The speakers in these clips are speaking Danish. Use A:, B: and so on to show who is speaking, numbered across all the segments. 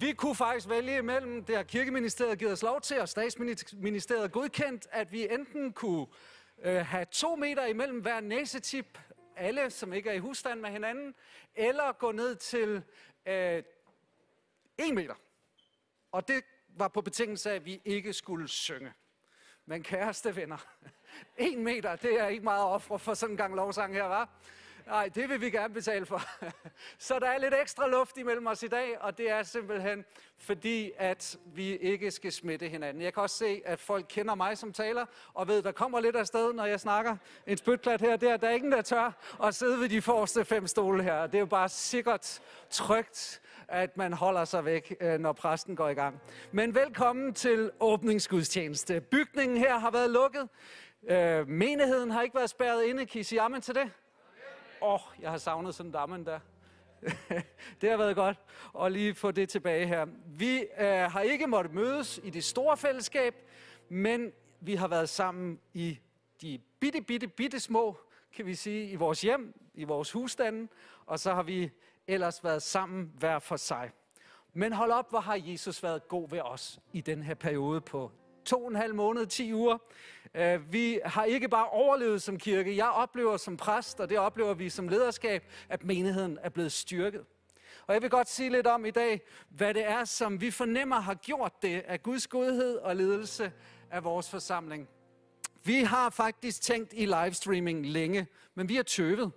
A: Vi kunne faktisk vælge imellem, det har kirkeministeriet givet os lov til, og statsministeriet godkendt, at vi enten kunne øh, have to meter imellem hver næsetip, alle som ikke er i husstand med hinanden, eller gå ned til øh, en meter. Og det var på betingelse af, at vi ikke skulle synge. Men kæreste venner, en meter, det er ikke meget ofre for sådan en gang lovsang her, var. Nej, det vil vi gerne betale for. Så der er lidt ekstra luft imellem os i dag, og det er simpelthen fordi, at vi ikke skal smitte hinanden. Jeg kan også se, at folk kender mig som taler, og ved, der kommer lidt af sted, når jeg snakker. En spytklat her, der, der er ingen, der tør at sidde ved de forreste fem stole her. Det er jo bare sikkert trygt, at man holder sig væk, øh, når præsten går i gang. Men velkommen til åbningsgudstjeneste. Bygningen her har været lukket. Øh, menigheden har ikke været spærret inde. Kan I sige amen til det? Åh, oh, jeg har savnet sådan en der. det har været godt at lige få det tilbage her. Vi øh, har ikke måttet mødes i det store fællesskab, men vi har været sammen i de bitte, bitte, bitte små, kan vi sige, i vores hjem, i vores husstande, og så har vi ellers været sammen hver for sig. Men hold op, hvor har Jesus været god ved os i den her periode på to og en halv måned, 10 uger. Øh, vi har ikke bare overlevet som kirke. Jeg oplever som præst, og det oplever vi som lederskab, at menigheden er blevet styrket. Og jeg vil godt sige lidt om i dag, hvad det er, som vi fornemmer har gjort det af Guds godhed og ledelse af vores forsamling. Vi har faktisk tænkt i livestreaming længe, men vi har tøvet.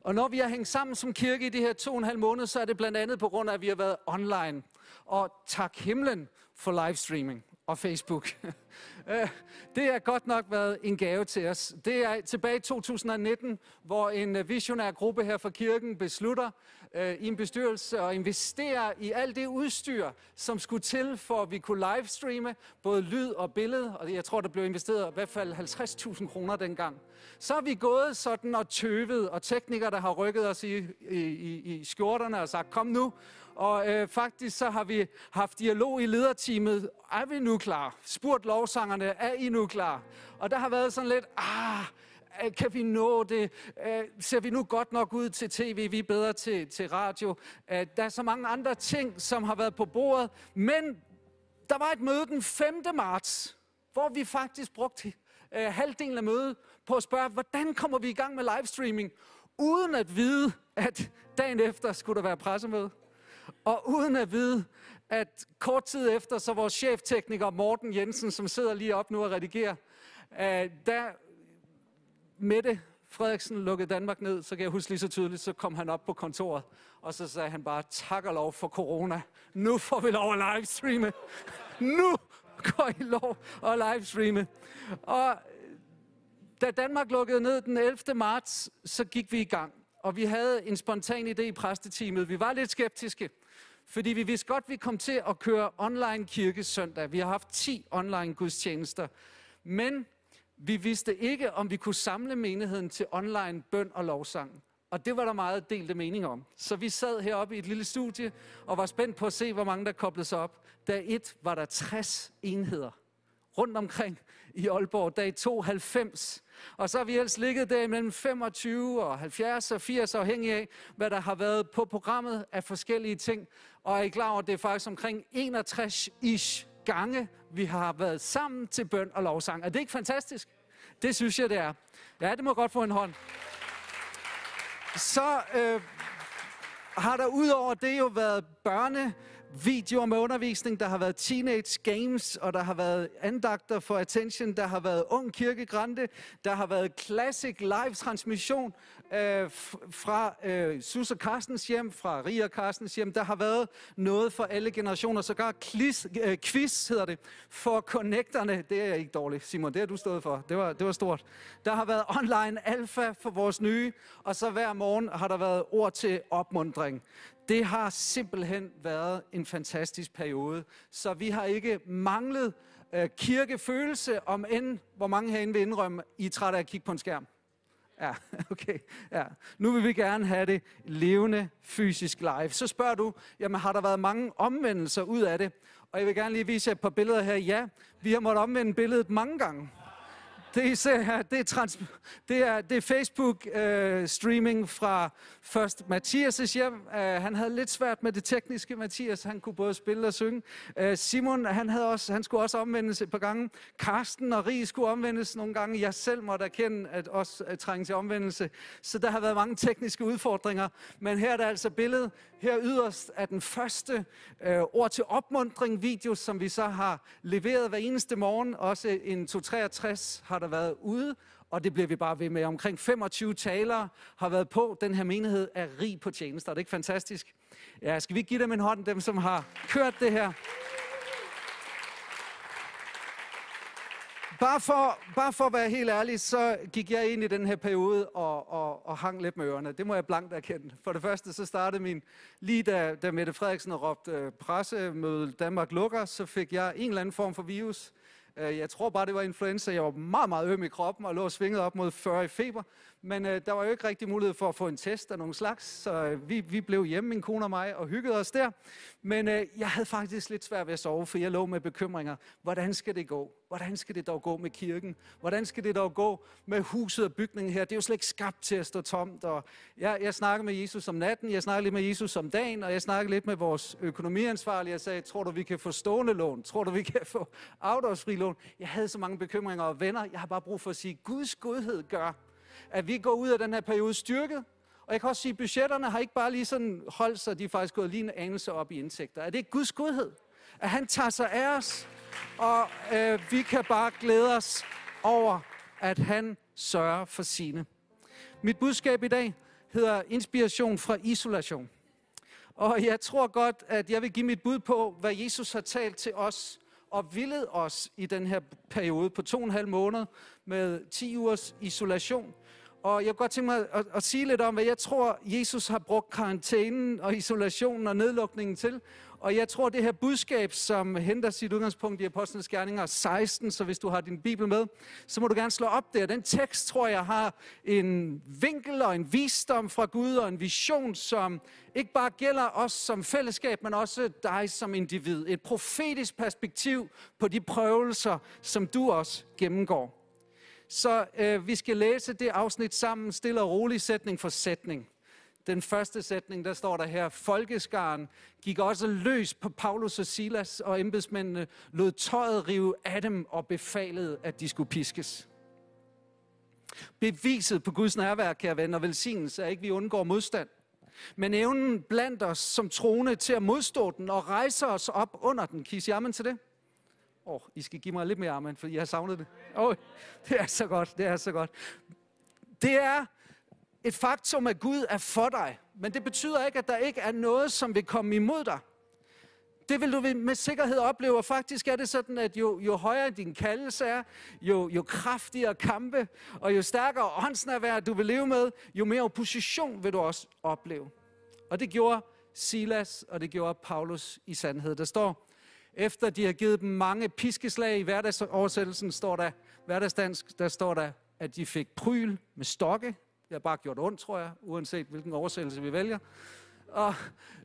A: Og når vi har hængt sammen som kirke i de her to og en halv måned, så er det blandt andet på grund af, at vi har været online. Og tak himlen for livestreaming og Facebook. Øh, det har godt nok været en gave til os. Det er tilbage i 2019, hvor en øh, visionær gruppe her fra kirken beslutter øh, i en bestyrelse at investere i alt det udstyr, som skulle til, for at vi kunne livestreame både lyd og billede. Og jeg tror, der blev investeret i hvert fald 50.000 kroner dengang. Så er vi gået sådan og tøvet, og teknikere, der har rykket os i, i, i, i skjorterne og sagt, kom nu, og øh, faktisk så har vi haft dialog i lederteamet. Er vi nu klar? Spurgt lovsangerne, er I nu klar? Og der har været sådan lidt, ah, øh, kan vi nå det? Øh, ser vi nu godt nok ud til tv? Vi er bedre til, til radio. Øh, der er så mange andre ting, som har været på bordet. Men der var et møde den 5. marts, hvor vi faktisk brugte øh, halvdelen af mødet på at spørge, hvordan kommer vi i gang med livestreaming, uden at vide, at dagen efter skulle der være pressemøde. Og uden at vide, at kort tid efter, så vores cheftekniker Morten Jensen, som sidder lige op nu og redigerer, øh, der Mette Frederiksen lukkede Danmark ned, så kan jeg huske lige så tydeligt, så kom han op på kontoret, og så sagde han bare, tak og lov for corona. Nu får vi lov at livestreame. nu går I lov at livestreame. Og da Danmark lukkede ned den 11. marts, så gik vi i gang. Og vi havde en spontan idé i præsteteamet. Vi var lidt skeptiske. Fordi vi vidste godt, at vi kom til at køre online kirke søndag. Vi har haft 10 online gudstjenester. Men vi vidste ikke, om vi kunne samle menigheden til online bøn og lovsang. Og det var der meget delte mening om. Så vi sad heroppe i et lille studie og var spændt på at se, hvor mange der koblede sig op. Dag 1 var der 60 enheder rundt omkring i Aalborg. Dag 2 90. Og så har vi ellers ligget der mellem 25 og 70 og 80, afhængig af, hvad der har været på programmet af forskellige ting. Og er I klar over, at det er faktisk omkring 61-ish gange, vi har været sammen til bøn og lovsang. Er det ikke fantastisk? Det synes jeg, det er. Ja, det må godt få en hånd. Så øh, har der udover det jo været børne videoer med undervisning, der har været teenage games, og der har været andagter for attention, der har været ung kirkegrande, der har været classic live transmission øh, fra øh, Sus og Carstens hjem, fra Ria Carstens hjem. Der har været noget for alle generationer, sågar quiz, øh, quiz hedder det, for connecterne. Det er ikke dårligt, Simon, det har du stået for. Det var, det var stort. Der har været online alfa for vores nye, og så hver morgen har der været ord til opmundring. Det har simpelthen været en fantastisk periode. Så vi har ikke manglet øh, kirkefølelse, om end, hvor mange herinde vil indrømme, I er trætte af at kigge på en skærm. Ja, okay. Ja. Nu vil vi gerne have det levende, fysisk live. Så spørger du, jamen har der været mange omvendelser ud af det? Og jeg vil gerne lige vise jer et par billeder her. Ja, vi har måttet omvende billedet mange gange. Det er, ser det er, trans, det er, det er Facebook-streaming øh, fra først Mathias' hjem. Øh, han havde lidt svært med det tekniske, Mathias. Han kunne både spille og synge. Øh, Simon, han, havde også, han skulle også omvendes et par gange. Karsten og Rie skulle omvendes nogle gange. Jeg selv måtte erkende, at også øh, uh, trænge til omvendelse. Så der har været mange tekniske udfordringer. Men her er der altså billedet her yderst er den første øh, ord til opmundring video, som vi så har leveret hver eneste morgen. Også en 263 har der været ude, og det bliver vi bare ved med. Omkring 25 talere har været på. Den her menighed er rig på tjenester. Er det ikke fantastisk? Ja, skal vi give dem en hånd, dem som har kørt det her? Bare for, bare for at være helt ærlig, så gik jeg ind i den her periode og, og, og hang lidt med ørerne. Det må jeg blankt erkende. For det første, så startede min, lige da, da Mette Frederiksen råbte øh, pressemøde Danmark lukker, så fik jeg en eller anden form for virus. Øh, jeg tror bare, det var influenza. Jeg var meget, meget øm i kroppen og lå svinget op mod 40 i feber. Men øh, der var jo ikke rigtig mulighed for at få en test af nogen slags, så øh, vi, vi blev hjemme, min kone og mig, og hyggede os der. Men øh, jeg havde faktisk lidt svært ved at sove, for jeg lå med bekymringer. Hvordan skal det gå? Hvordan skal det dog gå med kirken? Hvordan skal det dog gå med huset og bygningen her? Det er jo slet ikke skabt til at stå tomt. Og jeg, jeg snakkede med Jesus om natten, jeg snakkede lidt med Jesus om dagen, og jeg snakkede lidt med vores økonomiansvarlige. Jeg sagde, tror du, vi kan få stående lån? Tror du, vi kan få afdragsfri lån? Jeg havde så mange bekymringer og venner. Jeg har bare brug for at sige, Guds godhed gør, at vi går ud af den her periode styrket. Og jeg kan også sige, at budgetterne har ikke bare lige sådan holdt sig, de er faktisk gået lige en anelse op i indtægter. Er det ikke Guds godhed? At han tager sig af os, og øh, vi kan bare glæde os over, at han sørger for sine. Mit budskab i dag hedder inspiration fra isolation. Og jeg tror godt, at jeg vil give mit bud på, hvad Jesus har talt til os og villet os i den her periode på to og en halv måned med 10 ugers isolation. Og jeg kunne godt tænke mig at, at sige lidt om, hvad jeg tror, Jesus har brugt karantænen og isolationen og nedlukningen til. Og jeg tror, det her budskab, som henter sit udgangspunkt i Apostlenes Gerninger 16, så hvis du har din bibel med, så må du gerne slå op der. Den tekst, tror jeg, har en vinkel og en visdom fra Gud og en vision, som ikke bare gælder os som fællesskab, men også dig som individ. Et profetisk perspektiv på de prøvelser, som du også gennemgår. Så øh, vi skal læse det afsnit sammen, stille og rolig sætning for sætning. Den første sætning, der står der her, Folkeskaren gik også løs på Paulus og Silas, og embedsmændene lod tøjet rive af dem og befalede, at de skulle piskes. Beviset på Guds nærvær, kære venner, velsignelse er ikke, at vi undgår modstand. Men evnen blandt os som troende til at modstå den og rejse os op under den. Kan I sige til det? Åh, oh, I skal give mig lidt mere amen, for jeg har savnet det. Åh, oh, det er så godt, det er så godt. Det er et faktum, at Gud er for dig. Men det betyder ikke, at der ikke er noget, som vil komme imod dig. Det vil du med sikkerhed opleve, og faktisk er det sådan, at jo, jo højere din kaldelse er, jo, jo kraftigere kampe, og jo stærkere åndsnærvær du vil leve med, jo mere opposition vil du også opleve. Og det gjorde Silas, og det gjorde Paulus i sandhed. Der står, efter de har givet dem mange piskeslag i hverdagsoversættelsen, står der, hverdagsdansk, der står der, at de fik pryl med stokke. Det har bare gjort ondt, tror jeg, uanset hvilken oversættelse vi vælger. Og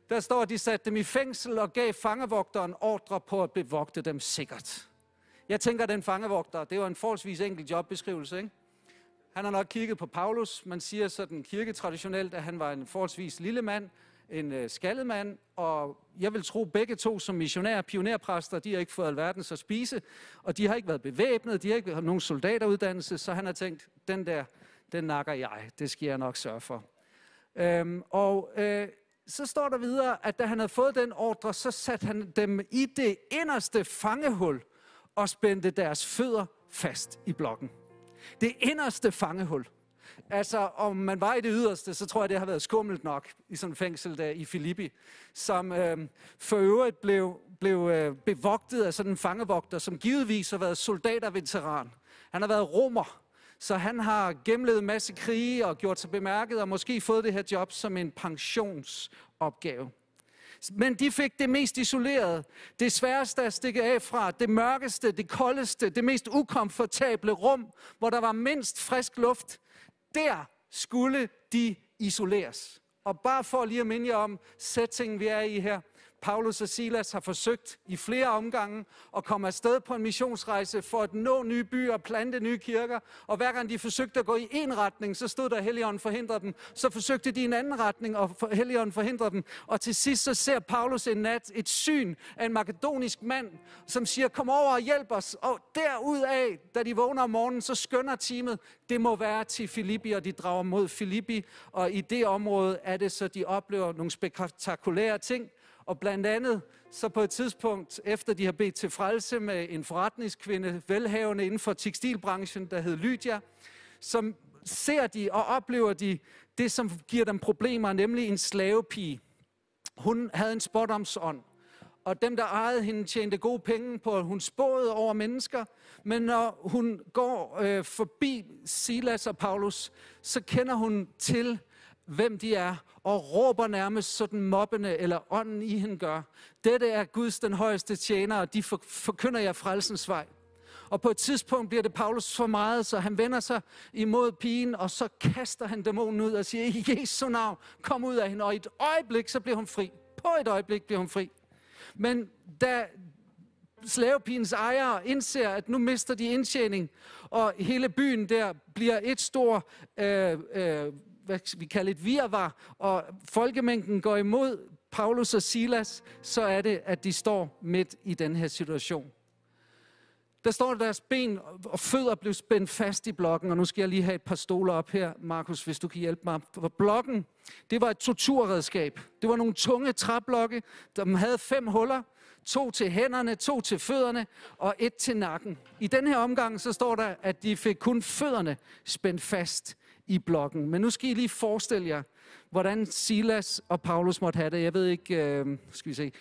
A: der står, at de satte dem i fængsel og gav fangevogteren ordre på at bevogte dem sikkert. Jeg tænker, at den fangevogter, det var en forholdsvis enkel jobbeskrivelse, ikke? Han har nok kigget på Paulus. Man siger sådan kirketraditionelt, at han var en forholdsvis lille mand, en øh, skaldet mand, og jeg vil tro begge to som missionærer, pionerpræster, de har ikke fået alverden at spise, og de har ikke været bevæbnet, de har ikke haft nogen soldateruddannelse, så han har tænkt, den der, den nakker jeg, det skal jeg nok sørge for. Øhm, og øh, så står der videre, at da han havde fået den ordre, så satte han dem i det inderste fangehul og spændte deres fødder fast i blokken. Det inderste fangehul. Altså, om man var i det yderste, så tror jeg, det har været skummelt nok i sådan en fængsel der i Filippi, som øh, for øvrigt blev, blev øh, bevogtet af sådan en fangevogter, som givetvis har været soldaterveteran. Han har været romer, så han har gennemlevet en masse krige og gjort sig bemærket, og måske fået det her job som en pensionsopgave. Men de fik det mest isolerede, det sværeste at stikke af fra, det mørkeste, det koldeste, det mest ukomfortable rum, hvor der var mindst frisk luft der skulle de isoleres. Og bare for lige at minde jer om settingen, vi er i her. Paulus og Silas har forsøgt i flere omgange at komme afsted på en missionsrejse for at nå nye byer og plante nye kirker. Og hver gang de forsøgte at gå i en retning, så stod der Helligånden forhindrede dem. Så forsøgte de i en anden retning, og Helligånden forhindrede dem. Og til sidst så ser Paulus en nat et syn af en makedonisk mand, som siger, kom over og hjælp os. Og derudaf, da de vågner om morgenen, så skønner teamet, det må være til Filippi, og de drager mod Filippi. Og i det område er det så, de oplever nogle spektakulære ting. Og blandt andet, så på et tidspunkt, efter de har bedt til frelse med en forretningskvinde, velhavende inden for tekstilbranchen, der hed Lydia, som ser de og oplever de det, som giver dem problemer, nemlig en slavepige. Hun havde en spådomsånd, og dem, der ejede hende, tjente gode penge på, at hun spåede over mennesker. Men når hun går øh, forbi Silas og Paulus, så kender hun til hvem de er, og råber nærmest sådan mobbende, eller ånden i hende gør. Dette er Guds den højeste tjener, og de forkynder jer frelsens vej. Og på et tidspunkt bliver det Paulus for meget, så han vender sig imod pigen, og så kaster han dæmonen ud og siger, i Jesu navn, kom ud af hende. Og i et øjeblik, så bliver hun fri. På et øjeblik bliver hun fri. Men da slavepigens ejere indser, at nu mister de indtjening, og hele byen der bliver et stort øh, øh, hvad vi kalder et virvar, og folkemængden går imod Paulus og Silas, så er det, at de står midt i den her situation. Der står, at deres ben og fødder blev spændt fast i blokken, og nu skal jeg lige have et par stoler op her, Markus, hvis du kan hjælpe mig. For blokken, det var et torturredskab. Det var nogle tunge træblokke, der havde fem huller, to til hænderne, to til fødderne og et til nakken. I den her omgang, så står der, at de fik kun fødderne spændt fast i blokken. Men nu skal I lige forestille jer, hvordan Silas og Paulus måtte have det. Jeg ved ikke, øh, skal vi se.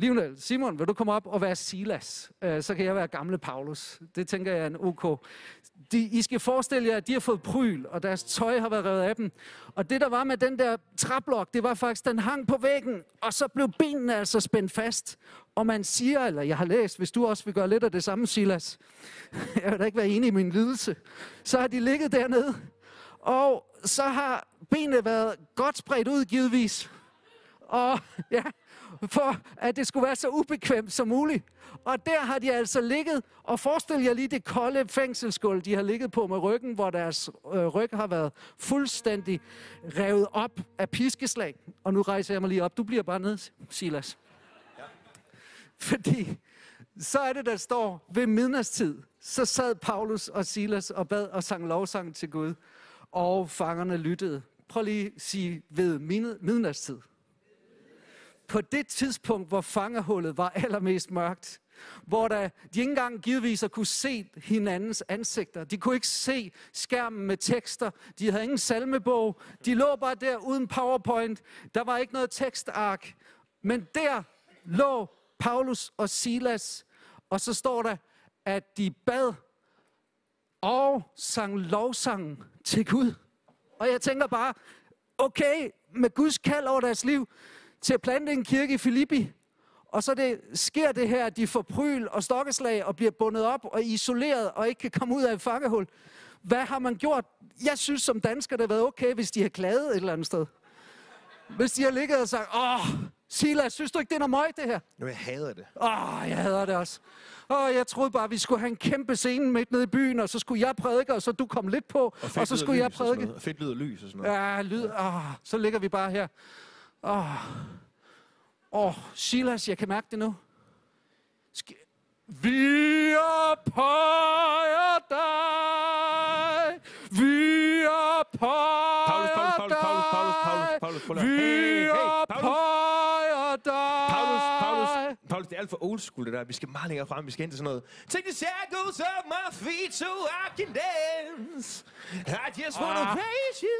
A: Lionel, Simon, vil du komme op og være Silas? Øh, så kan jeg være gamle Paulus. Det tænker jeg er en ok. De, I skal forestille jer, at de har fået pryl, og deres tøj har været revet af dem. Og det, der var med den der træblok, det var faktisk, den hang på væggen, og så blev benene altså spændt fast. Og man siger, eller jeg har læst, hvis du også vil gøre lidt af det samme, Silas, jeg vil da ikke være enig i min lidelse, så har de ligget dernede, og så har benene været godt spredt ud, givetvis. Og ja, for at det skulle være så ubekvemt som muligt. Og der har de altså ligget, og forestil jer lige det kolde fængselsgulv, de har ligget på med ryggen, hvor deres øh, ryg har været fuldstændig revet op af piskeslag. Og nu rejser jeg mig lige op. Du bliver bare ned, Silas. Ja. Fordi så er det, der står ved midnadstid, så sad Paulus og Silas og bad og sang lovsang til Gud, og fangerne lyttede. Prøv lige at sige ved midnadstid på det tidspunkt, hvor fangehullet var allermest mørkt, hvor der, de ikke engang givetvis kunne se hinandens ansigter. De kunne ikke se skærmen med tekster. De havde ingen salmebog. De lå bare der uden powerpoint. Der var ikke noget tekstark. Men der lå Paulus og Silas, og så står der, at de bad og sang lovsang til Gud. Og jeg tænker bare, okay, med Guds kald over deres liv, til at plante en kirke i Filippi. Og så det, sker det her, at de får pryl og stokkeslag og bliver bundet op og isoleret og ikke kan komme ud af et fangehul. Hvad har man gjort? Jeg synes som dansker, det har været okay, hvis de har klaget et eller andet sted. Hvis de har ligget og sagt, åh, Silas, synes du ikke, det er noget møg, det her?
B: Jo, jeg hader det.
A: Åh, jeg hader det også. Åh, jeg troede bare, vi skulle have en kæmpe scene midt nede i byen, og så skulle jeg prædike, og så du kom lidt på, og,
B: og
A: så skulle jeg prædike.
B: Og fedt lyd og lys og sådan noget.
A: Ja, lyd. Åh, så ligger vi bare her. Åh, oh, Silas, jeg kan mærke det nu. Sk- vi ophøjer dig. Vi ophøjer
B: Paulus, Paulus, Paulus, Paulus, Paulus, Paulus, Paulus.
A: Vi
B: Hey, hey, Paulus.
A: ophøjer dig.
B: Paulus, Paulus, Paulus, det er alt for old school det der. Vi skal meget længere frem. Vi skal ind til sådan noget. Take the shackles off my feet so I can dance. I just wanna
A: Ah.
B: praise you.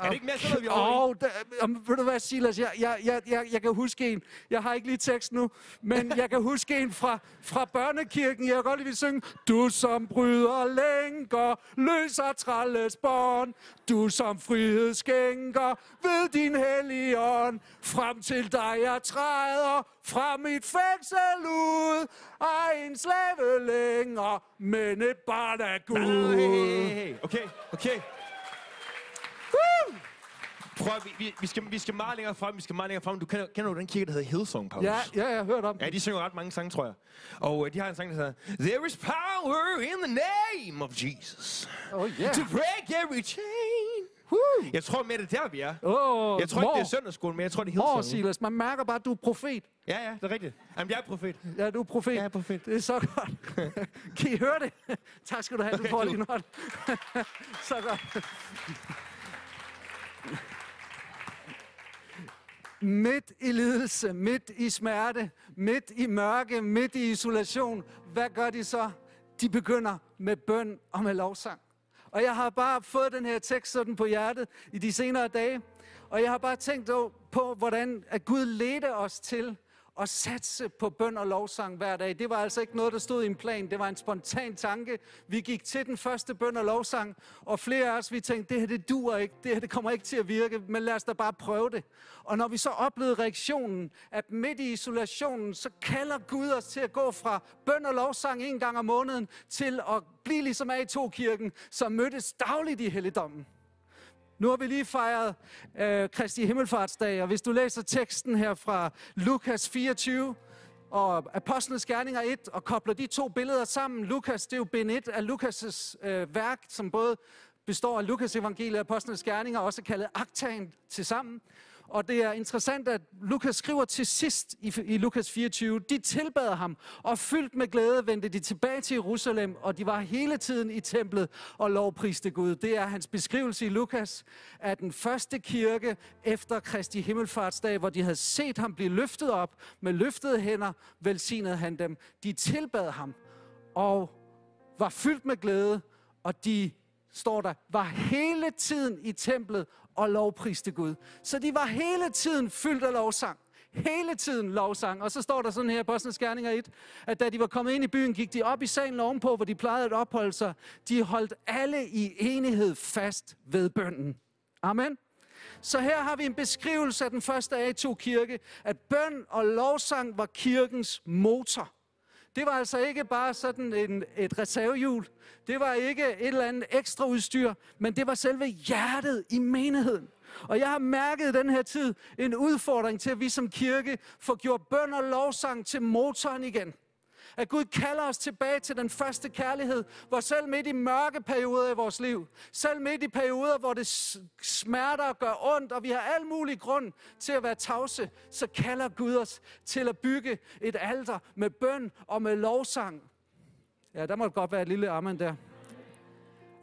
B: Er det ikke mere sådan noget, vi i?
A: Åh, der, um, ved du hvad, Silas, jeg, jeg, jeg, jeg, jeg kan huske en, jeg har ikke lige tekst nu, men jeg kan huske en fra, fra børnekirken, jeg kan godt lide synge, du som bryder lænker, løser trælles bånd, du som frihed skænker, ved din hellige ånd, frem til dig jeg træder, fra mit fængsel ud, ej en slave længere, men et barn af Gud.
B: Hey, hey, hey. Okay, okay. Prøv vi, vi, vi, skal, vi skal meget længere frem, vi skal meget længere frem. Du kender, kender du den kirke, der hedder Hillsong, Paulus?
A: Ja, ja, jeg har hørt om
B: Ja, de synger ret mange sange, tror jeg. Og øh, de har en sang, der hedder There is power in the name of Jesus
A: Oh, yeah.
B: to break every chain.
A: Woo!
B: Jeg tror mere, det er der, vi er.
A: Åh,
B: Jeg tror ikke, det er
A: mor.
B: søndagsskolen, men jeg tror, det er Hillsong.
A: Silas, man mærker bare, at du er profet.
B: Ja, ja, det er rigtigt. Jamen, jeg er profet.
A: Ja, du er profet.
B: Jeg er profet.
A: Det er så godt. kan I høre det? tak skal du have, du får lige en hånd. så godt. Midt i lidelse, midt i smerte, midt i mørke, midt i isolation, hvad gør de så? De begynder med bøn og med lovsang. Og jeg har bare fået den her tekst sådan på hjertet i de senere dage. Og jeg har bare tænkt på, hvordan at Gud ledte os til at satse på bøn og lovsang hver dag. Det var altså ikke noget, der stod i en plan. Det var en spontan tanke. Vi gik til den første bøn og lovsang, og flere af os, vi tænkte, det her, det duer ikke. Det her, det kommer ikke til at virke, men lad os da bare prøve det. Og når vi så oplevede reaktionen, at midt i isolationen, så kalder Gud os til at gå fra bøn og lovsang en gang om måneden, til at blive ligesom A2-kirken, som mødtes dagligt i helligdommen. Nu har vi lige fejret øh, Kristi Himmelfartsdag, og hvis du læser teksten her fra Lukas 24 og Apostlenes Gerninger 1, og kobler de to billeder sammen. Lukas, det er jo bind 1 af Lukas' øh, værk, som både består af Lukas evangeliet og Apostlenes Gerninger, også kaldet Aktaen til sammen. Og det er interessant, at Lukas skriver til sidst i, i Lukas 24, de tilbad ham, og fyldt med glæde vendte de tilbage til Jerusalem, og de var hele tiden i templet og lovpriste Gud. Det er hans beskrivelse i Lukas af den første kirke efter Kristi Himmelfartsdag, hvor de havde set ham blive løftet op med løftede hænder, velsignede han dem. De tilbad ham og var fyldt med glæde, og de står der, var hele tiden i templet og lovpriste Gud. Så de var hele tiden fyldt af lovsang. Hele tiden lovsang. Og så står der sådan her i Apostlenes Gerninger 1, at da de var kommet ind i byen, gik de op i salen ovenpå, hvor de plejede at opholde sig. De holdt alle i enighed fast ved bønden. Amen. Så her har vi en beskrivelse af den første A2-kirke, at bøn og lovsang var kirkens motor. Det var altså ikke bare sådan en, et reservehjul. Det var ikke et eller andet ekstra udstyr, men det var selve hjertet i menigheden. Og jeg har mærket i den her tid en udfordring til, at vi som kirke får gjort bøn og lovsang til motoren igen. At Gud kalder os tilbage til den første kærlighed, hvor selv midt i mørke perioder i vores liv, selv midt i perioder, hvor det smerter og gør ondt, og vi har al mulig grund til at være tavse, så kalder Gud os til at bygge et alter med bøn og med lovsang. Ja, der må godt være et lille amen der.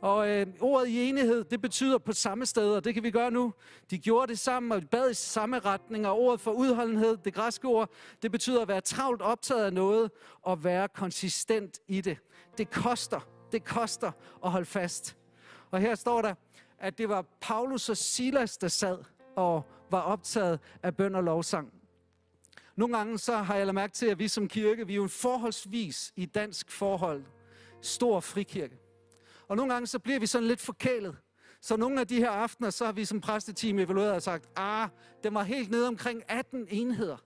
A: Og øh, ordet i enighed, det betyder på samme sted, og det kan vi gøre nu. De gjorde det sammen, og bad i samme retning, og ordet for udholdenhed, det græske ord, det betyder at være travlt optaget af noget, og være konsistent i det. Det koster, det koster at holde fast. Og her står der, at det var Paulus og Silas, der sad og var optaget af bøn og lovsang. Nogle gange så har jeg lagt mærke til, at vi som kirke, vi er jo forholdsvis i dansk forhold stor frikirke. Og nogle gange så bliver vi sådan lidt forkælet. Så nogle af de her aftener, så har vi som præsteteam evalueret og sagt, ah, det var helt nede omkring 18 enheder.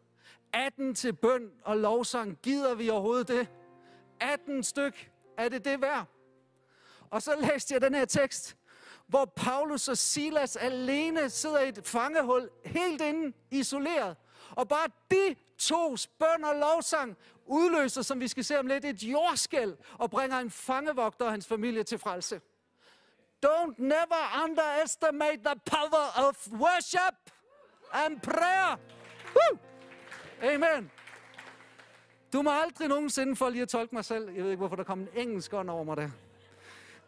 A: 18 til bøn og lovsang. Gider vi overhovedet det? 18 styk. Er det det værd? Og så læste jeg den her tekst, hvor Paulus og Silas alene sidder i et fangehul, helt inde, isoleret. Og bare de to bøn og lovsang udløser, som vi skal se om lidt, et jordskæld og bringer en fangevogter og hans familie til frelse. Don't never underestimate the power of worship and prayer. Woo! Amen. Du må aldrig nogensinde, for lige at tolke mig selv, jeg ved ikke, hvorfor der kom en engelsk ånd over mig der.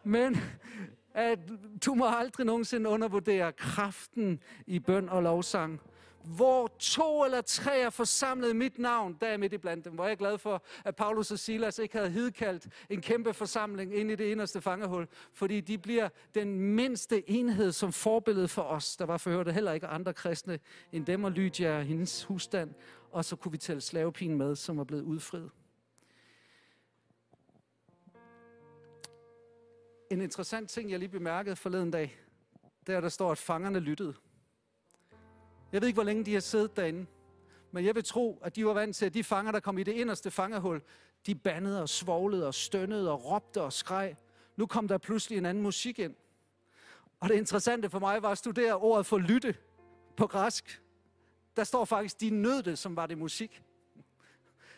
A: Men at du må aldrig nogensinde undervurdere kraften i bøn og lovsang. Hvor to eller tre er forsamlet mit navn, der er jeg midt i blandt dem. Hvor jeg er glad for, at Paulus og Silas ikke havde hidkaldt en kæmpe forsamling ind i det inderste fangehul. Fordi de bliver den mindste enhed som forbillede for os. Der var forhørte heller ikke andre kristne end dem og Lydia og hendes husstand. Og så kunne vi tælle slavepigen med, som var blevet udfriet. En interessant ting, jeg lige bemærkede forleden dag, det er, at der står, at fangerne lyttede. Jeg ved ikke, hvor længe de har siddet derinde, men jeg vil tro, at de var vant til, at de fanger, der kom i det inderste fangehul, de bandede og svoglede og stønnede og råbte og skreg. Nu kom der pludselig en anden musik ind. Og det interessante for mig var at studere ordet for lytte på græsk, der står faktisk, de nød det, som var det musik.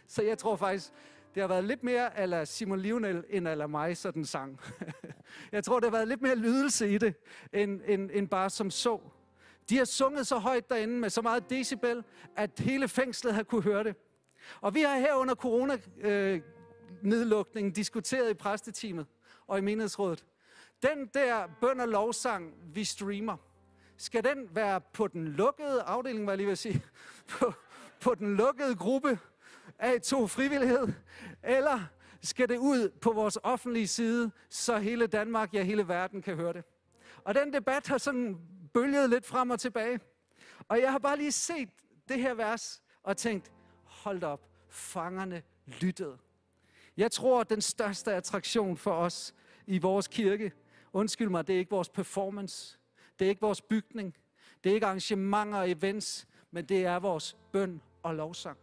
A: Så jeg tror faktisk, det har været lidt mere ala Simon Lionel, end ala mig, sådan sang. jeg tror, det har været lidt mere lydelse i det, end, end, end bare som så. De har sunget så højt derinde med så meget decibel, at hele fængslet har kunne høre det. Og vi har her under coronanedlukningen diskuteret i præsteteamet og i menighedsrådet. Den der bøn og lovsang, vi streamer, skal den være på den lukkede afdeling, var jeg lige ved at sige, på, på den lukkede gruppe af to frivillighed, eller skal det ud på vores offentlige side, så hele Danmark, ja hele verden kan høre det. Og den debat har sådan bølgede lidt frem og tilbage. Og jeg har bare lige set det her vers og tænkt, hold op, fangerne lyttede. Jeg tror, at den største attraktion for os i vores kirke, undskyld mig, det er ikke vores performance, det er ikke vores bygning, det er ikke arrangementer og events, men det er vores bøn og lovsang.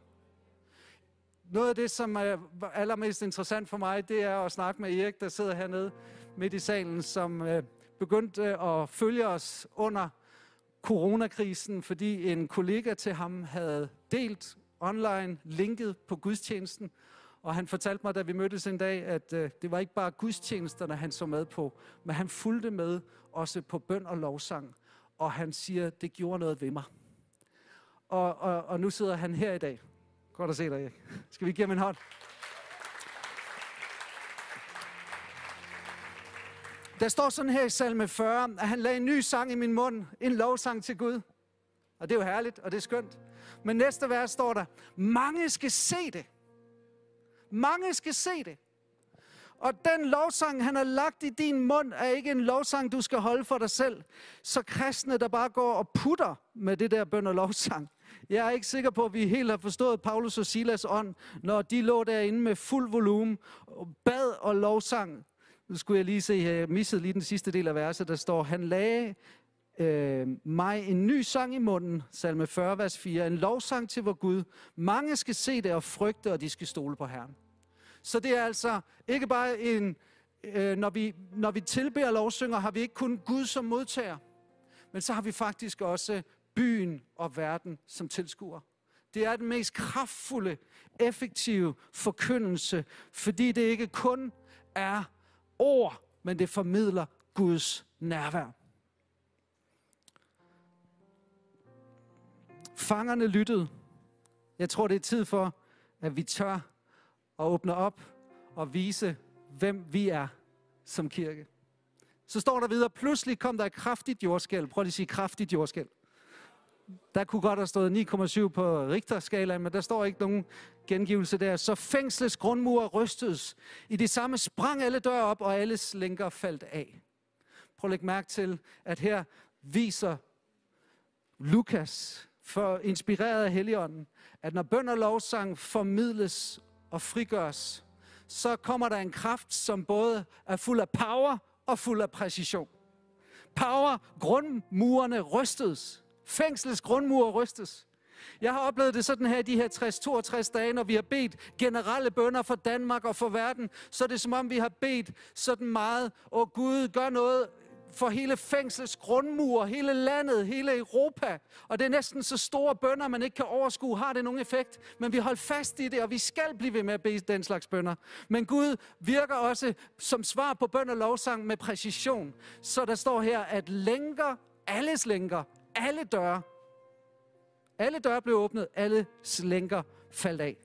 A: Noget af det, som er allermest interessant for mig, det er at snakke med Erik, der sidder hernede midt i salen, som øh, begyndte øh, at følge os under coronakrisen, fordi en kollega til ham havde delt online linket på gudstjenesten, og han fortalte mig, da vi mødtes en dag, at øh, det var ikke bare gudstjenesterne, han så med på, men han fulgte med også på bøn og lovsang. Og han siger, det gjorde noget ved mig. Og, og, og nu sidder han her i dag. Godt at se dig, Erik. Skal vi give ham en hånd? Der står sådan her i salme 40, at han lagde en ny sang i min mund, en lovsang til Gud. Og det er jo herligt, og det er skønt. Men næste vers står der, mange skal se det. Mange skal se det. Og den lovsang, han har lagt i din mund, er ikke en lovsang, du skal holde for dig selv. Så kristne, der bare går og putter med det der bøn og lovsang. Jeg er ikke sikker på, at vi helt har forstået Paulus og Silas ånd, når de lå derinde med fuld volumen, bad og lovsang. Nu skulle jeg lige se, jeg missede lige den sidste del af verset, der står, han lagde øh, mig en ny sang i munden, salme 40, vers 4, en lovsang til vor Gud. Mange skal se det og frygte, og de skal stole på Herren. Så det er altså ikke bare en, øh, når, vi, når vi tilbeder lovsynger, har vi ikke kun Gud som modtager, men så har vi faktisk også byen og verden som tilskuer. Det er den mest kraftfulde, effektive forkyndelse, fordi det ikke kun er ord, men det formidler Guds nærvær. Fangerne lyttede. Jeg tror, det er tid for, at vi tør at åbne op og vise, hvem vi er som kirke. Så står der videre, pludselig kom der et kraftigt jordskæl. Prøv lige at sige kraftigt jordskæl. Der kunne godt have stået 9,7 på Richterskalaen, men der står ikke nogen gengivelse der. Så fængslets grundmur rystedes. I det samme sprang alle døre op, og alles lænker faldt af. Prøv at lægge mærke til, at her viser Lukas, for inspireret af Helligånden, at når bøn og lovsang formidles og frigøres, så kommer der en kraft, som både er fuld af power og fuld af præcision. Power, grundmurene rystes. Fængslets grundmure rystes. Jeg har oplevet det sådan her de her 60-62 dage, når vi har bedt generelle bønder for Danmark og for verden, så er det som om vi har bedt sådan meget, åh Gud, gør noget for hele fængslets grundmur, hele landet, hele Europa. Og det er næsten så store bønder, man ikke kan overskue. Har det nogen effekt? Men vi holder fast i det, og vi skal blive ved med at bede den slags bønder. Men Gud virker også som svar på bøn og lovsang med præcision. Så der står her, at lænker, alles lænker, alle døre, alle døre blev åbnet, alle slænker faldt af.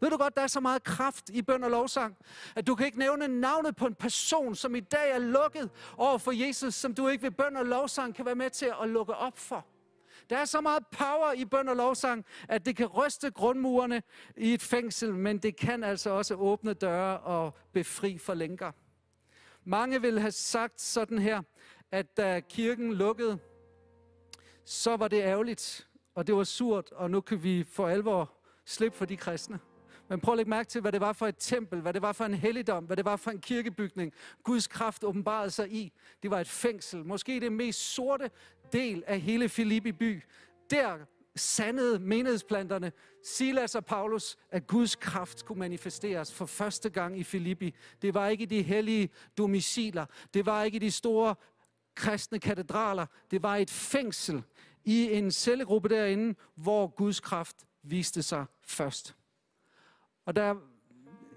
A: Ved du godt, der er så meget kraft i bøn og lovsang, at du kan ikke nævne navnet på en person, som i dag er lukket over for Jesus, som du ikke ved bøn og lovsang kan være med til at lukke op for. Der er så meget power i bøn og lovsang, at det kan ryste grundmurene i et fængsel, men det kan altså også åbne døre og befri for lænker. Mange vil have sagt sådan her, at da kirken lukkede, så var det ærgerligt, og det var surt, og nu kan vi for alvor slippe for de kristne. Men prøv at lægge mærke til, hvad det var for et tempel, hvad det var for en helligdom, hvad det var for en kirkebygning. Guds kraft åbenbarede sig i. Det var et fængsel. Måske det mest sorte del af hele Filippi by. Der sandede menighedsplanterne, Silas og Paulus, at Guds kraft kunne manifesteres for første gang i Filippi. Det var ikke i de hellige domiciler. Det var ikke i de store kristne katedraler. Det var et fængsel i en cellegruppe derinde, hvor Guds kraft viste sig først. Og der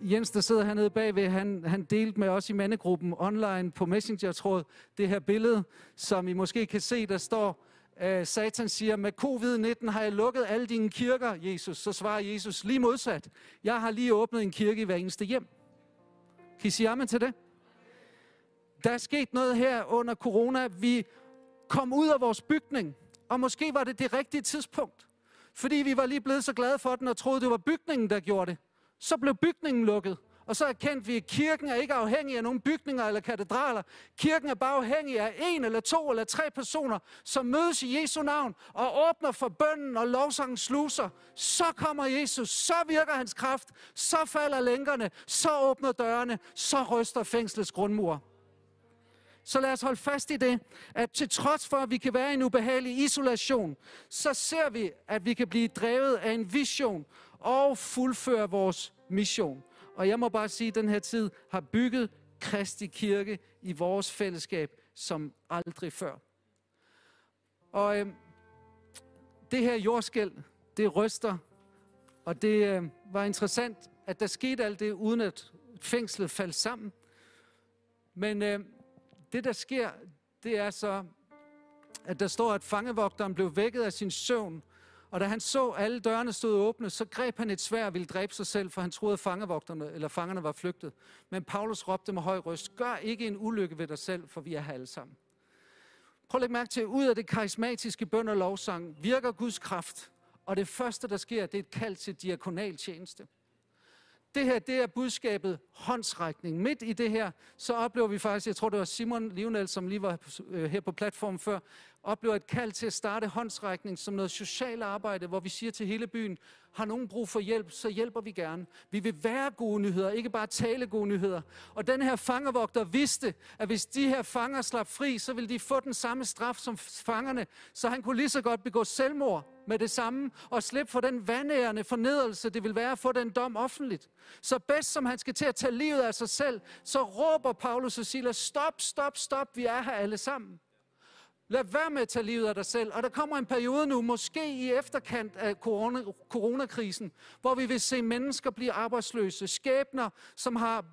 A: Jens, der sidder hernede bagved, han, han delte med os i mandegruppen online på Messenger-tråd det her billede, som I måske kan se, der står, uh, Satan siger, med covid-19 har jeg lukket alle dine kirker, Jesus. Så svarer Jesus lige modsat. Jeg har lige åbnet en kirke i hver eneste hjem. Kan I sige amen til det? Der er sket noget her under corona. Vi kom ud af vores bygning, og måske var det det rigtige tidspunkt. Fordi vi var lige blevet så glade for den og troede, det var bygningen, der gjorde det. Så blev bygningen lukket. Og så erkendte vi, at kirken er ikke afhængig af nogle bygninger eller katedraler. Kirken er bare afhængig af en eller to eller tre personer, som mødes i Jesu navn og åbner for bønden og lovsangen sluser. Så kommer Jesus, så virker hans kraft, så falder lænkerne, så åbner dørene, så ryster fængslets grundmur. Så lad os holde fast i det, at til trods for, at vi kan være i en ubehagelig isolation, så ser vi, at vi kan blive drevet af en vision og fuldføre vores mission. Og jeg må bare sige, at den her tid har bygget Kristi Kirke i vores fællesskab som aldrig før. Og øh, det her jordskæld, det ryster, og det øh, var interessant, at der skete alt det, uden at fængslet faldt sammen. Men øh, det, der sker, det er så, at der står, at fangevogteren blev vækket af sin søvn, og da han så alle dørene stod åbne, så greb han et svær og ville dræbe sig selv, for han troede, at fangevogterne, eller fangerne var flygtet. Men Paulus råbte med høj røst, gør ikke en ulykke ved dig selv, for vi er her alle sammen. Prøv at lægge mærke til, at ud af det karismatiske bøn og lovsang virker Guds kraft. Og det første, der sker, det er et kald til diakonal tjeneste. Det her, det er budskabet håndsrækning. Midt i det her, så oplever vi faktisk, jeg tror det var Simon Lionel, som lige var øh, her på platformen før, oplever et kald til at starte håndsrækning som noget socialt arbejde, hvor vi siger til hele byen, har nogen brug for hjælp, så hjælper vi gerne. Vi vil være gode nyheder, ikke bare tale gode nyheder. Og den her fangervogter vidste, at hvis de her fanger slap fri, så ville de få den samme straf som fangerne, så han kunne lige så godt begå selvmord med det samme, og slippe for den vandærende fornedrelse, det vil være at få den dom offentligt. Så bedst som han skal til at tage livet af sig selv, så råber Paulus og Silas, stop, stop, stop, vi er her alle sammen. Lad være med at tage livet af dig selv. Og der kommer en periode nu, måske i efterkant af corona, coronakrisen, hvor vi vil se mennesker blive arbejdsløse. Skæbner, som har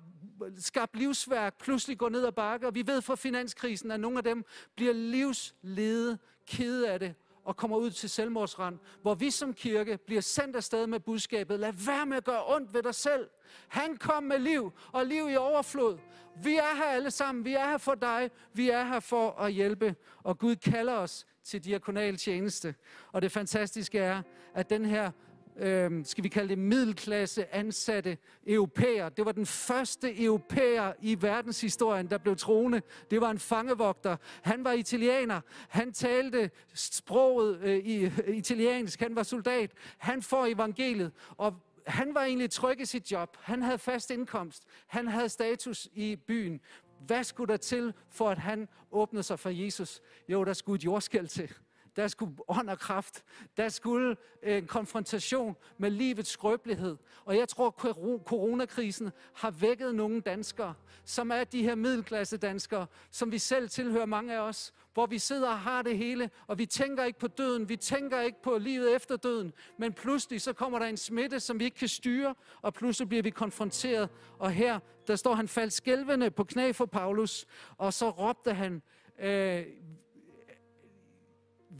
A: skabt livsværk, pludselig går ned ad bakke. Og vi ved fra finanskrisen, at nogle af dem bliver livslede, kede af det og kommer ud til selvmordsrand, hvor vi som kirke bliver sendt afsted med budskabet, lad være med at gøre ondt ved dig selv. Han kom med liv, og liv i overflod. Vi er her alle sammen, vi er her for dig, vi er her for at hjælpe, og Gud kalder os til diakonal tjeneste. Og det fantastiske er, at den her øh, skal vi kalde det middelklasse ansatte europæer. Det var den første europæer i verdenshistorien, der blev troende. Det var en fangevogter. Han var italiener. Han talte sproget øh, i, øh, italiensk. Han var soldat. Han får evangeliet. Og han var egentlig tryg i sit job. Han havde fast indkomst. Han havde status i byen. Hvad skulle der til, for at han åbnede sig for Jesus? Jo, der skulle et jordskæld til der skulle ånd og kraft, der skulle øh, en konfrontation med livets skrøbelighed. Og jeg tror, at coronakrisen har vækket nogle danskere, som er de her middelklasse danskere, som vi selv tilhører mange af os, hvor vi sidder og har det hele, og vi tænker ikke på døden, vi tænker ikke på livet efter døden, men pludselig så kommer der en smitte, som vi ikke kan styre, og pludselig bliver vi konfronteret. Og her, der står han faldt skælvende på knæ for Paulus, og så råbte han, øh,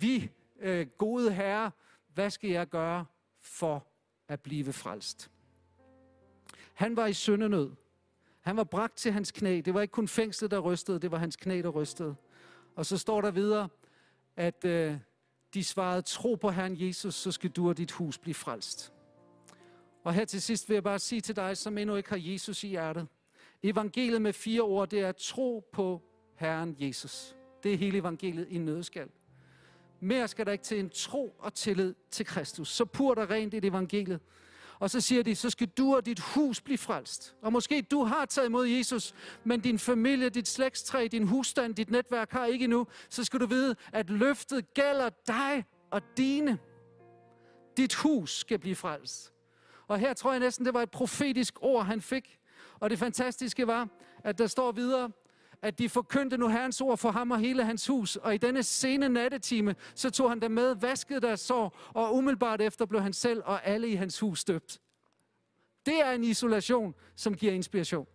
A: vi, øh, gode herre, hvad skal jeg gøre for at blive frelst? Han var i syndenød. Han var bragt til hans knæ. Det var ikke kun fængslet, der rystede, det var hans knæ, der rystede. Og så står der videre, at øh, de svarede, tro på Herren Jesus, så skal du og dit hus blive frelst. Og her til sidst vil jeg bare sige til dig, som endnu ikke har Jesus i hjertet. Evangeliet med fire ord, det er tro på Herren Jesus. Det er hele evangeliet i nødskal. Mere skal der ikke til en tro og tillid til Kristus. Så pur der rent i det evangeliet. Og så siger de, så skal du og dit hus blive frelst. Og måske du har taget imod Jesus, men din familie, dit slægtstræ, din husstand, dit netværk har ikke endnu. Så skal du vide, at løftet gælder dig og dine. Dit hus skal blive frelst. Og her tror jeg næsten, det var et profetisk ord, han fik. Og det fantastiske var, at der står videre, at de forkyndte nu Herrens ord for ham og hele hans hus, og i denne sene nattetime, så tog han dem med, vaskede deres sår, og umiddelbart efter blev han selv og alle i hans hus døbt. Det er en isolation, som giver inspiration.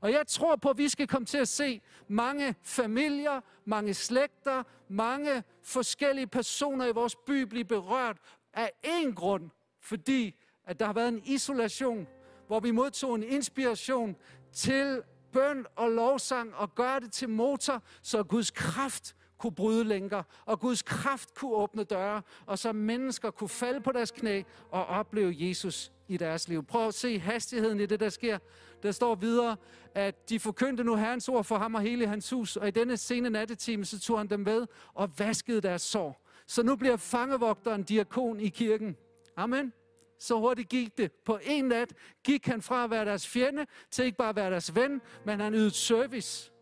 A: Og jeg tror på, at vi skal komme til at se mange familier, mange slægter, mange forskellige personer i vores by blive berørt af én grund, fordi at der har været en isolation, hvor vi modtog en inspiration til bøn og lovsang og gøre det til motor, så Guds kraft kunne bryde lænker, og Guds kraft kunne åbne døre, og så mennesker kunne falde på deres knæ og opleve Jesus i deres liv. Prøv at se hastigheden i det, der sker. Der står videre, at de forkyndte nu Herrens ord for ham og hele hans hus, og i denne sene nattetime, så tog han dem med og vaskede deres sår. Så nu bliver fangevogteren diakon i kirken. Amen. Så hurtigt gik det. På en nat gik han fra at være deres fjende til ikke bare at være deres ven, men han ydede service.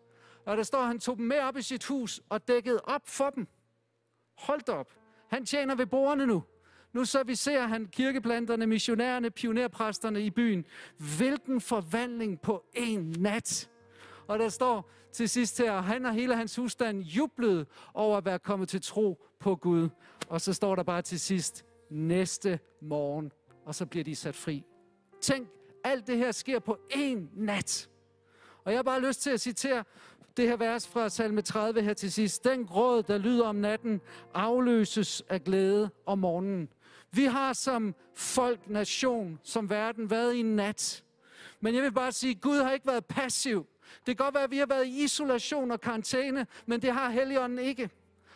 A: Og der står, at han tog dem med op i sit hus og dækkede op for dem. Hold op. Han tjener ved bordene nu. Nu så vi ser han kirkeplanterne, missionærerne, pionerpræsterne i byen. Hvilken forvandling på en nat. Og der står til sidst her, han og hele hans husstand jublede over at være kommet til tro på Gud. Og så står der bare til sidst, næste morgen, og så bliver de sat fri. Tænk, alt det her sker på én nat. Og jeg har bare lyst til at citere det her vers fra salme 30 her til sidst. Den gråd, der lyder om natten, afløses af glæde om morgenen. Vi har som folk, nation, som verden været i en nat. Men jeg vil bare sige, at Gud har ikke været passiv. Det kan godt være, at vi har været i isolation og karantæne, men det har Helligånden ikke.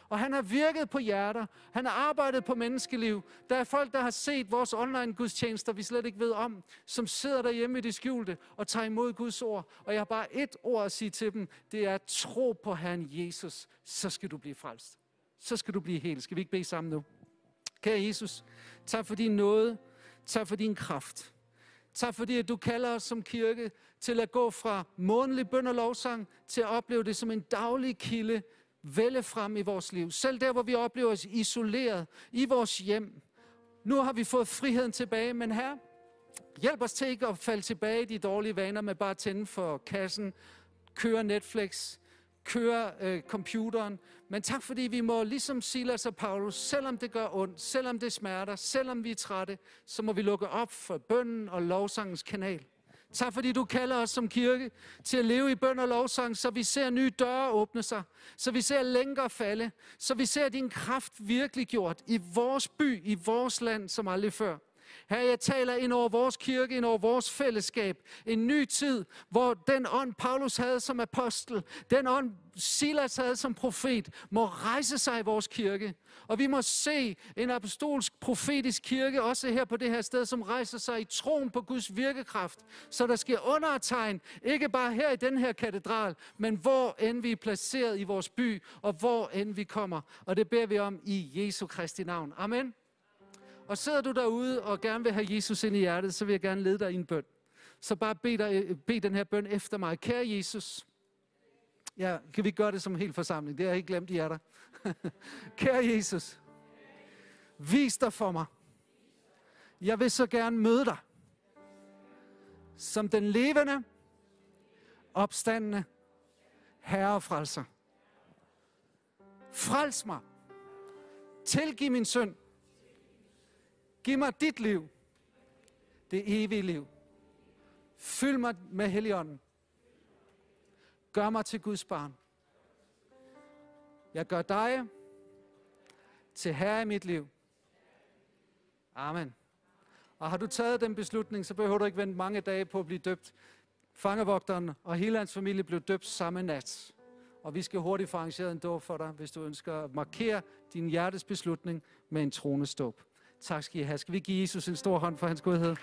A: Og han har virket på hjerter. Han har arbejdet på menneskeliv. Der er folk, der har set vores online gudstjenester, vi slet ikke ved om, som sidder derhjemme i det skjulte og tager imod Guds ord. Og jeg har bare et ord at sige til dem. Det er tro på Herren Jesus, så skal du blive frelst. Så skal du blive helt. Skal vi ikke bede sammen nu? Kære Jesus, tak for din nåde. Tak for din kraft. Tak fordi, at du kalder os som kirke til at gå fra månedlig bøn og lovsang til at opleve det som en daglig kilde vælge frem i vores liv. Selv der, hvor vi oplever os isoleret i vores hjem. Nu har vi fået friheden tilbage, men her, hjælp os til ikke at falde tilbage i de dårlige vaner med bare at tænde for kassen, køre Netflix, køre øh, computeren. Men tak fordi vi må, ligesom Silas og Paulus, selvom det gør ondt, selvom det smerter, selvom vi er trætte, så må vi lukke op for bønnen og lovsangens kanal. Tak fordi du kalder os som kirke til at leve i bøn og lovsang, så vi ser nye døre åbne sig, så vi ser længere falde, så vi ser din kraft virkelig gjort i vores by, i vores land som aldrig før. Her jeg taler ind over vores kirke, ind over vores fællesskab. En ny tid, hvor den ånd, Paulus havde som apostel, den ånd, Silas havde som profet, må rejse sig i vores kirke. Og vi må se en apostolsk, profetisk kirke, også her på det her sted, som rejser sig i troen på Guds virkekraft. Så der sker undertegn, ikke bare her i den her katedral, men hvor end vi er placeret i vores by, og hvor end vi kommer. Og det beder vi om i Jesu Kristi navn. Amen. Og sidder du derude og gerne vil have Jesus ind i hjertet, så vil jeg gerne lede dig i en bøn. Så bare bed, dig, øh, bed den her bøn efter mig. Kære Jesus. Ja, kan vi gøre det som en hel forsamling? Det har jeg ikke glemt i hjertet. Kære Jesus. Vis dig for mig. Jeg vil så gerne møde dig. Som den levende, opstandende Herre og frelser. Frels mig. Tilgiv min synd Giv mig dit liv. Det evige liv. Fyld mig med Helligånden. Gør mig til Guds barn. Jeg gør dig til herre i mit liv. Amen. Og har du taget den beslutning, så behøver du ikke vente mange dage på at blive døbt. Fangevogteren og hele hans familie blev døbt samme nat. Og vi skal hurtigt få arrangeret en dåb for dig, hvis du ønsker at markere din hjertes beslutning med en troneståb. Tak skal I have. Skal vi give Jesus en stor hånd for hans godhed?